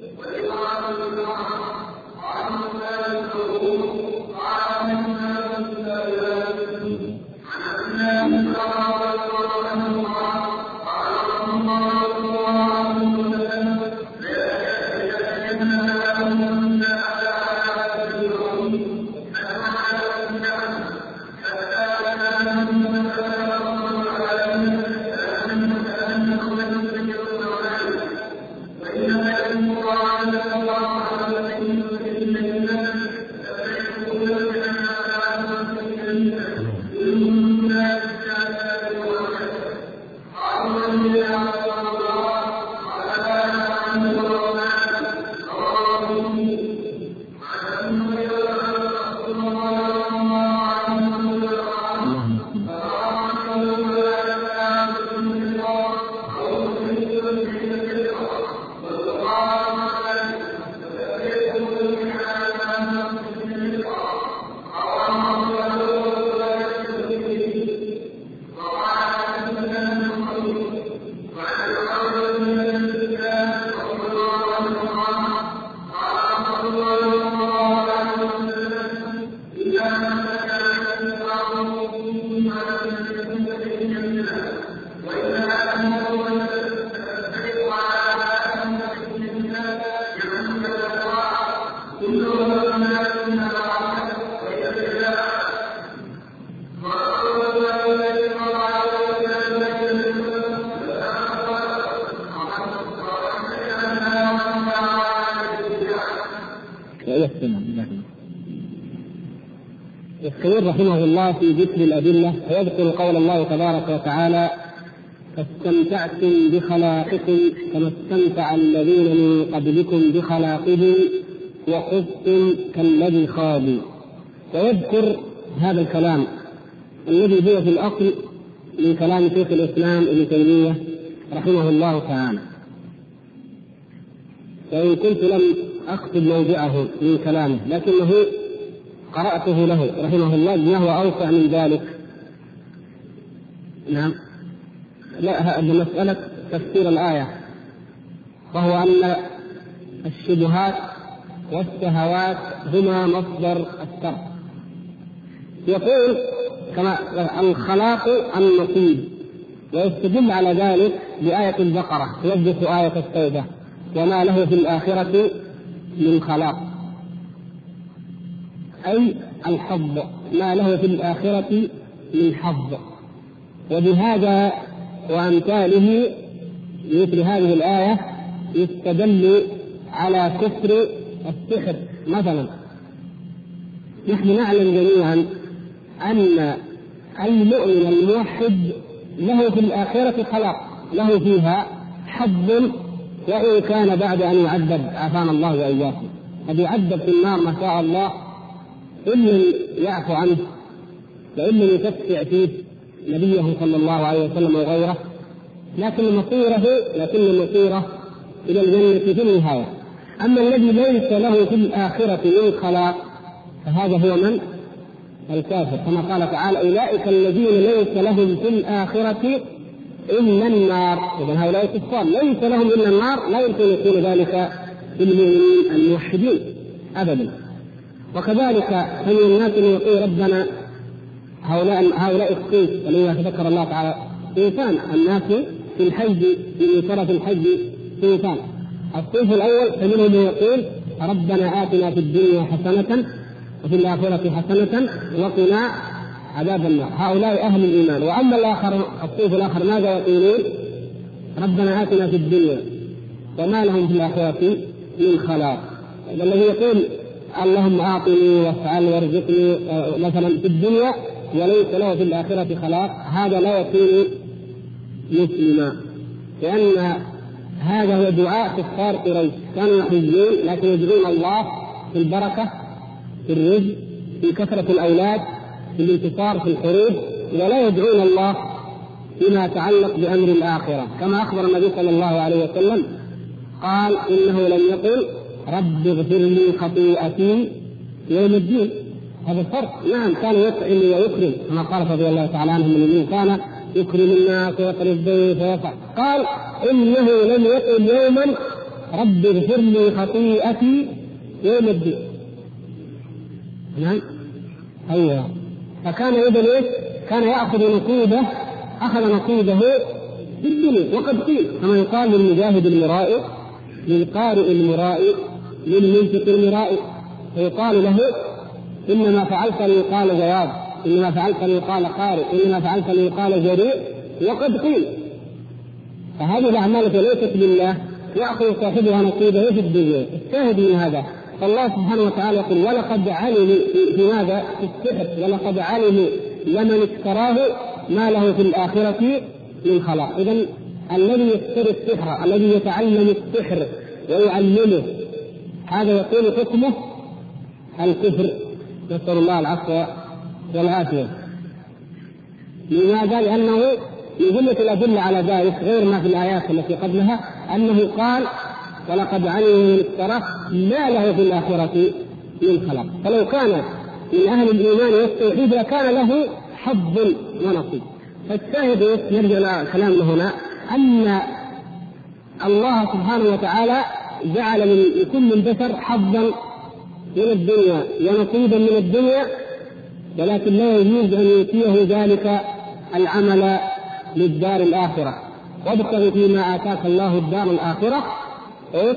Thank you. وسلم المراد يقول رحمه الله في ذكر الأدلة ويذكر قول الله تبارك وتعالى فاستمتعتم بخلاقكم كما استمتع الذين من قبلكم بخلاقهم وخذتم كالذي خاضوا ويذكر هذا الكلام الذي هو في الأصل من كلام شيخ الإسلام ابن تيمية رحمه الله تعالى. وإن كنت لم أقصد موضعه من كلامه لكنه قرأته له رحمه الله بما هو أوسع من ذلك. نعم. لا مسألة تفسير الآية. وهو أن الشبهات والشهوات هما مصدر الشر يقول كما الخلاق النصيب ويستدل على ذلك بآية البقرة يوجه آية التوبة وما له في الآخرة من خلاق. أي الحظ ما له في الآخرة من حظ. وبهذا وأمثاله مثل هذه الآية يستدل على كفر السحر مثلا. نحن نعلم جميعا أن المؤمن الموحد له في الآخرة خلاق له فيها حظ وإن كان بعد أن يعذب عافانا الله وإياكم. قد يعذب في النار ما شاء الله إن لم يعفو عنه وإن لم يشفع فيه نبيه صلى الله عليه وسلم وغيره لكن مصيره لكن مصيره إلى الجنة في النهاية أما الذي ليس له في الآخرة من خلاق فهذا هو من؟ الكافر. كما قال تعالى أولئك الذين ليس لهم في الآخرة إلا النار. إذا هؤلاء كفار. ليس لهم إلا النار لا يمكن يكون ذلك في المؤمنين الموحدين. أبدا. وكذلك فمن الناس من يقول ربنا هؤلاء هؤلاء الصيف الذين ذكر الله تعالى صيفان الناس في الحج في شرف الحج صيفان الصيف الأول فمنهم من يقول ربنا آتنا في الدنيا حسنة وفي الآخرة حسنة وقنا عذاب النار. هؤلاء أهل الإيمان. وأما الآخر الصيف الآخر ماذا يقولون؟ ربنا آتنا في الدنيا وما لهم في الآخرة من خلاق. الذي يقول اللهم اعطني وافعل وارزقني آه، مثلا في الدنيا وليس له في الآخرة خلاق. هذا لا يكون مسلما لأن هذا هو دعاء كفار قريش. كانوا يحجون لكن يدعون الله في البركة في الرزق في كثرة الأولاد في الانتصار في الحروب. ولا يدعون الله فيما يتعلق بأمر الآخرة. كما أخبر النبي صلى الله عليه وسلم قال إنه لم يقل رب اغفر لي خطيئتي يوم الدين. هذا الفرق. نعم كان ويكرم كما قال رضي الله تعالى عنه من المؤمنين كان يكرم الناس ويقري الضيف ويفعل. قال إنه لم يقل يوما رب اغفر لي خطيئتي يوم الدين. نعم. أيوه. فكان اذا إيش؟ كان يأخذ نصيبه أخذ نصيبه في الدنيا وقد قيل كما يقال للمجاهد المرائي للقارئ المرائي للمنفق المرائي فيقال له إنما فعلت ليقال جواب إنما فعلت ليقال قارئ إنما فعلت ليقال جريء وقد قيل. فهذه الأعمال ليست لله ياخذ صاحبها نصيبه في الدنيا. الشاهد من هذا فالله سبحانه وتعالى يقول ولقد علموا في ماذا؟ في السحر. ولقد علموا لمن اشتراه ما له في الآخرة من خلاق. اذا الذي يشتري السحر الذي يتعلم السحر ويعلمه هذا يكون حكمه الكفر. نسأل الله العفو والعافية. لماذا؟ لأنه جملة الأدلة على ذلك غير ما في الآيات التي قبلها أنه قال ولقد علموا من اشترى ما له في الآخرة من خلاق فلو كان من أهل الإيمان والتوحيد لكان له حظ ونصيب. فالشاهد نرجع كلامنا هنا أن الله سبحانه وتعالى جعل من لكل البشر حظا من الدنيا ونصيبا من الدنيا ولكن لا يجوز أن يؤتيه ذلك العمل للدار الآخرة. وابتغ فيما آتاك الله الدار الآخرة إيه؟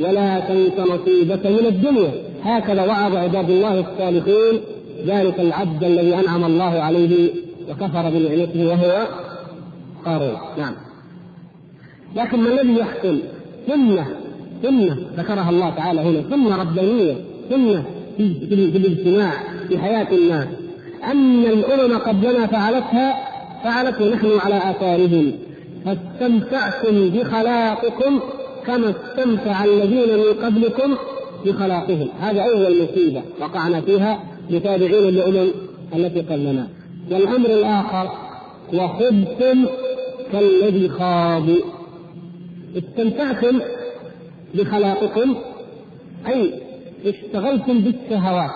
ولا تنس نصيبك من الدنيا. هكذا وعظ عباد الله الصالحين ذلك العبد الذي أنعم الله عليه وكفر بنعمته وهو قارون. نعم. لكن ما الذي يحصل سنة. سنه ذكرها الله تعالى هنا سنه ربانيه سنه في, في, في الاجتماع في حياة الناس. ان الأمم قبلنا فعلتها فعلت ونحن على آثارهم. فاستمتعتم بخلاقكم كما استمتع الذين من قبلكم بخلاقهم. هذا أول مصيبة وقعنا فيها متابعين الامم التي قبلنا. والأمر الآخر وخبتم كالذي خاضوا استمتعتم بخلاقكم أي اشتغلتم بالشهوات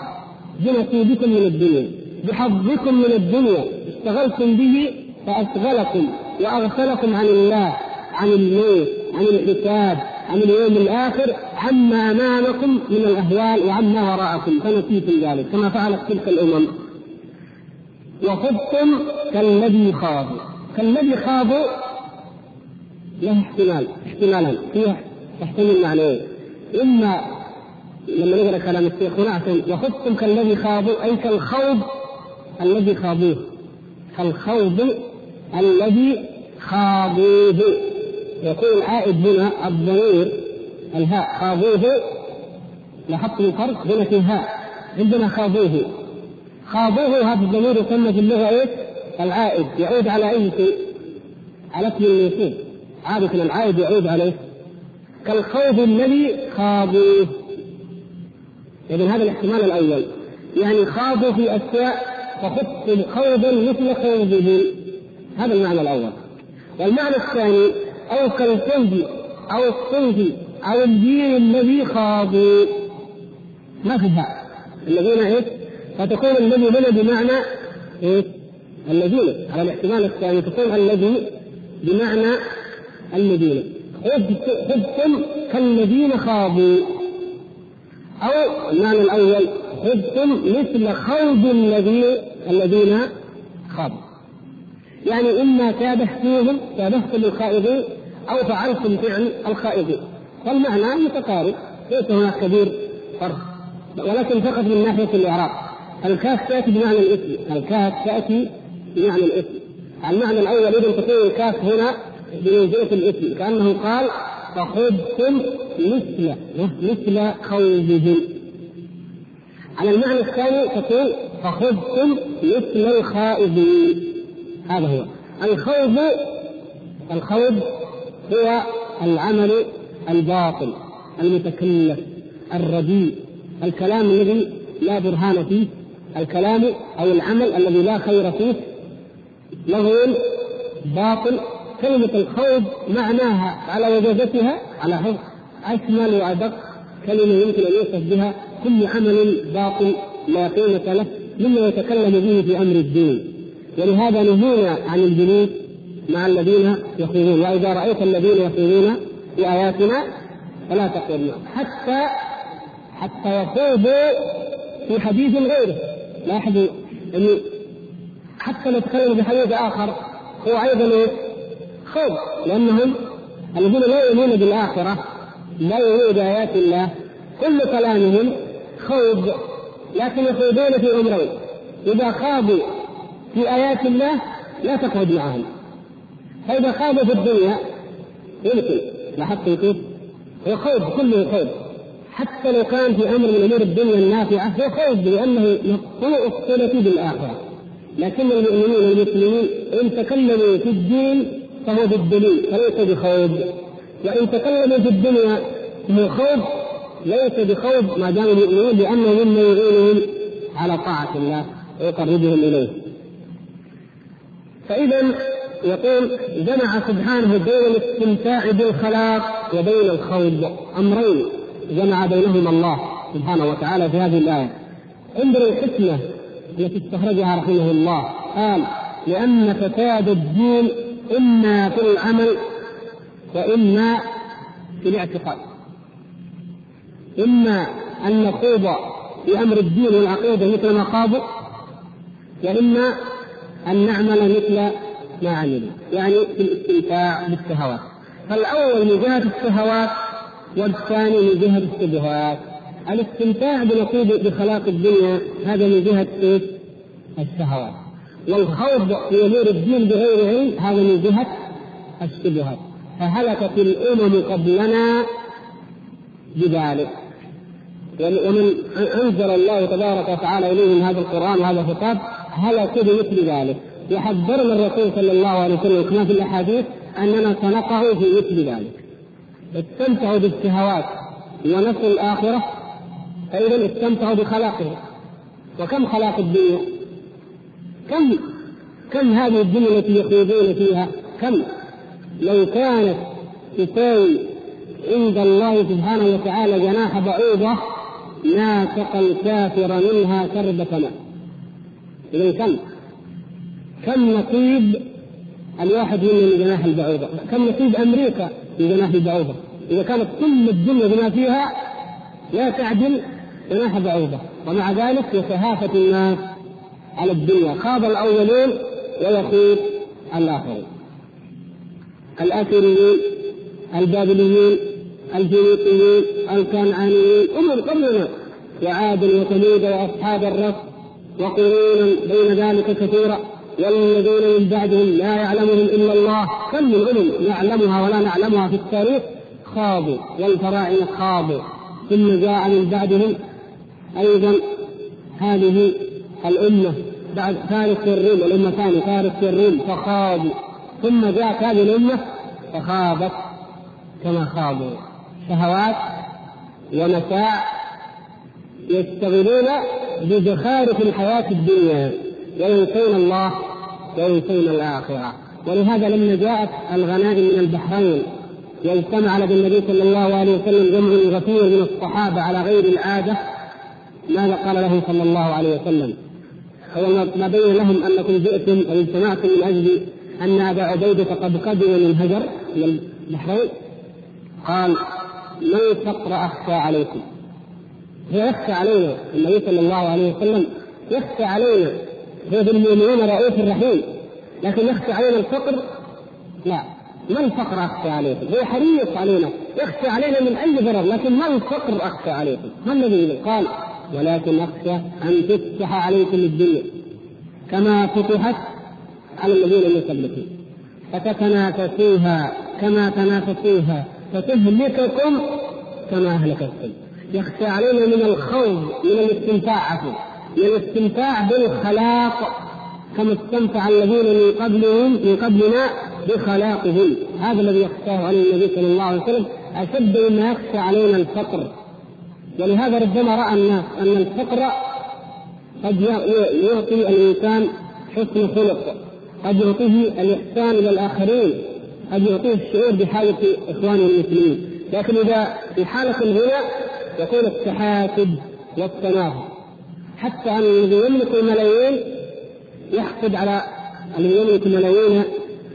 بنصيبكم من الدنيا بحظكم من الدنيا اشتغلتم به فأشغلكم وأغفلكم عن الله عن الموت عن الحساب عن اليوم الآخر عما امامكم من الأهوال وعما وراءكم فنسيتم ذلك كما فعلت تلك الأمم. وخذتم كالذي خاضوا كالذي خاضوا له احتمال احتمالان فيه تحتمل معنيين إما لما نقرأ كلام الشيخ هنا وخذتم كالذي خاضوا أي كالخوض الذي خاضوه. كالخوض الذي خاضوه. يكون العائد هنا الضمير الهاء. خاضوه. لاحظتم الفرق هنا في عندنا خاضوه. خاضوه هذا الضمير يسمى في اللغة إيش؟ العائد. يعود على أي شيء؟ على اسم الموصول عادة العائد يعود عليه كالخوض الذي خاضوه. إذا هذا الاحتمال الأول. يعني خاضوا في أشياء فخذتم خوضا مثل خوضهم هذا المعنى الأول. والمعنى الثاني أو كالفوز أو الصوف أو الدين الذي خاضوا. ما فيها الذين إيش؟ فتكون الذي هنا بمعنى إيش؟ الذين على الاحتمال الثاني تكون الذي بمعنى المدينة. خذتم كالذين خاضوا. أو المعنى الأول خذتم مثل خوض الذين الذين خاضوا. يعني إما تابحتوهم تابحتم الخائضين أو فعلتم فعل الخائضين. فالمعنى متقارب ليس هناك كبير فرق. ولكن فقط من ناحية الإعراب. الكاف تأتي بمعنى الاسم الكاف تأتي بمعنى الاسم المعنى الأول إذا تكون الكاف هنا بمنزلة الاسم كأنه قال فخذتم مثل مثل خوضهم على المعنى الثاني تقول فخذتم مثل الخائضين هذا هو. الخوض الخوض هو العمل الباطل المتكلف الرديء. الكلام الذي لا برهان فيه الكلام أو العمل الذي لا خير فيه لغو باطل كلمة الخوض معناها على وجازتها على حفظ أشمل وأدق كلمة يمكن أن يوصف بها كل عمل باطل لا قيمة له مما يتكلم به في أمر الدين. ولهذا نهينا عن الجلوس مع الذين يخوضون. وإذا رأيت الذين يخوضون في آياتنا فلا تقعد معهم حتى حتى يخوضوا في حديث غيره. لاحظوا انه حتى لو تكلموا بحديث آخر هو أيضا خوض لأنهم الذين لا يؤمنون بالآخرة لا يؤمنون بآيات الله كل كلامهم خوض لكن يخوضون في أمرين إذا خاضوا في آيات الله لا تقعد معهم. فإذا خاضوا في الدنيا يمكن لاحظتم كيف؟ هو خوض كله خوض. حتى لو كان في أمر من أمور الدنيا النافعة هو خوض لأنه مقطوع الصلة بالآخرة. لكن المؤمنين المسلمين إن تكلموا في الدين فهو بالدليل فليس بخوض وإن تكلموا في الدنيا فهو خوض ليس بخوض ما داموا يؤمنون لأنه مما يعينهم على طاعة الله ويقربهم إليه. فإذا يقول جمع سبحانه بين الاستمتاع بالخلاق وبين الخوض أمرين جمع بينهما الله سبحانه وتعالى في هذه الآية. انظروا الحكمة التي استخرجها رحمه الله قال لأن فساد الدين إما في العمل وإما في الاعتقاد. إما أن نخوض في أمر الدين والعقيدة مثل ما خاضوا وإما أن نعمل مثل ما عملوا يعني في الاستمتاع بالشهوات فالأول من جهة الشهوات والثاني من جهة الشبهات الاستمتاع بنقيض بخلاق الدنيا هذا من إيش؟ الشهوات والخوض في امور الدين بغير علم هذا من جهة الشبهات فهلكت الأمم قبلنا بذلك. ومن أنزل الله تبارك وتعالى اليهم هذا القرآن وهذا الخطاب هلكوا بمثل ذلك. يحذرنا الرسول صلى الله عليه وسلم كما في الأحاديث أننا سنقع في مثل ذلك. استمتعوا بالشهوات ونسوا الآخرة فإذا استمتعوا بخلاقه وكم خلاق الدنيا؟ كم؟ كم هذه الدنيا التي يخوضون فيها؟ كم؟ لو كانت تساوي عند الله سبحانه وتعالى جناح بعوضة ما سقى الكافر منها كربة ماء إذا كم؟ كم نصيب الواحد منا من جناح البعوضة؟ كم نصيب أمريكا في جناح البعوضة؟ إذا كانت كل الدنيا بما فيها لا تعدل جناح بعوضة. ومع ذلك يتهافت الناس على الدنيا خاض الأولون ويخوض الآخرين. الآثريين البابليين الفينيقيين الكنعانيين أمم قبلنا وعاد وثمود وأصحاب الرس وقرونا بين ذلك كثيرا والذين من بعدهم لا يعلمهم إلا الله. كم من أمم نعلمها ولا نعلمها في التاريخ؟ خاضوا والفراعنة خاضوا. ثم جاء من بعدهم أيضا هذه الأمة. بعد فارس الروم الامه الثانية فارس الروم فخاضوا. ثم جاءت هذه الأمة فخاضت كما خاضوا. شهوات ومتاع يشتغلون بزخارف الحياة الدنيا. وينسون الله وينسون الآخرة. ولهذا لما جاءت الغنائم من البحرين واجتمع على النبي صلى الله عليه وسلم جمع غفير من الصحابة على غير العادة ماذا قال لهم صلى الله عليه وسلم؟ هو ما بين لهم أنكم جئتم أو اجتمعتم من أجل أن أبا عبيده قد قدم من هجر من البحرين. قال من الفقر اخشى عليكم؟ هو يخشى علينا النبي صلى الله عليه وسلم يخشى علينا. هو بالمؤمنين رؤوف رحيم. لكن يخشى علينا الفقر؟ لا. ما الفقر اخشى عليكم؟ هو حريص علينا. يخشى علينا من أي ضرر لكن ما الفقر اخشى عليكم؟ ما الذي قال ولكن أخشى أن تفتح عليكم الدنيا كما فتحت على الذين من قبلكم فتتنافسوها كما تنافسوها فتهلككم كما أهلكتكم. يخشى علينا من الخوض من الاستمتاع عفوا من الاستمتاع بالخلاق كما استمتع الذين من قبلهم من قبلنا بخلاقهم. هذا الذي يخشاه عليه النبي صلى الله عليه وسلم أشد مما يخشى علينا الفقر. ولهذا ربما رأى الناس أن الفقر قد يعطي الإنسان حسن خلق قد يعطيه الإحسان إلى الآخرين قد يعطيه الشعور بحاجة إخوانه المسلمين. لكن إذا في حالة الغنى يكون التحاسد والتنافس حتى أن الذي يملك الملايين يحقد على الذي يملك ملايين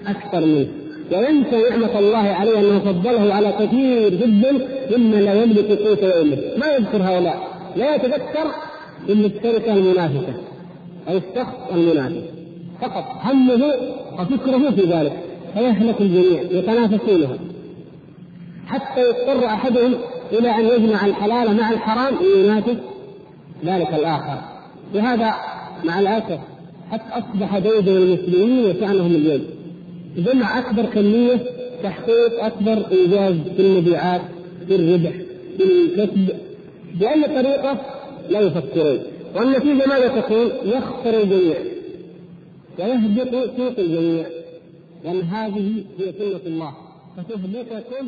أكثر منه. وينسى نعمة الله عليه أنه فضله على كثير جدا ممن لا يملك قوت يومه. ما يذكر هؤلاء. لا يتذكر إلا الشركة المنافسة أو الشخص المنافس فقط همه وفكره في ذلك. فيهلك الجميع يتنافسونها حتى يضطر أحدهم إلى أن يجمع الحلال مع الحرام لينافس ذلك الآخر. وهذا مع الأسف حتى أصبح بين المسلمين وشأنهم اليوم. جمع أكبر كمية تحقيق أكبر إنجاز في المبيعات في الربح في الكسب بأي طريقة لا يفكرون. والنتيجة ماذا تكون؟ يخسر الجميع. ويهبط سوق الجميع. لأن هذه هي سنة الله. فتهلككم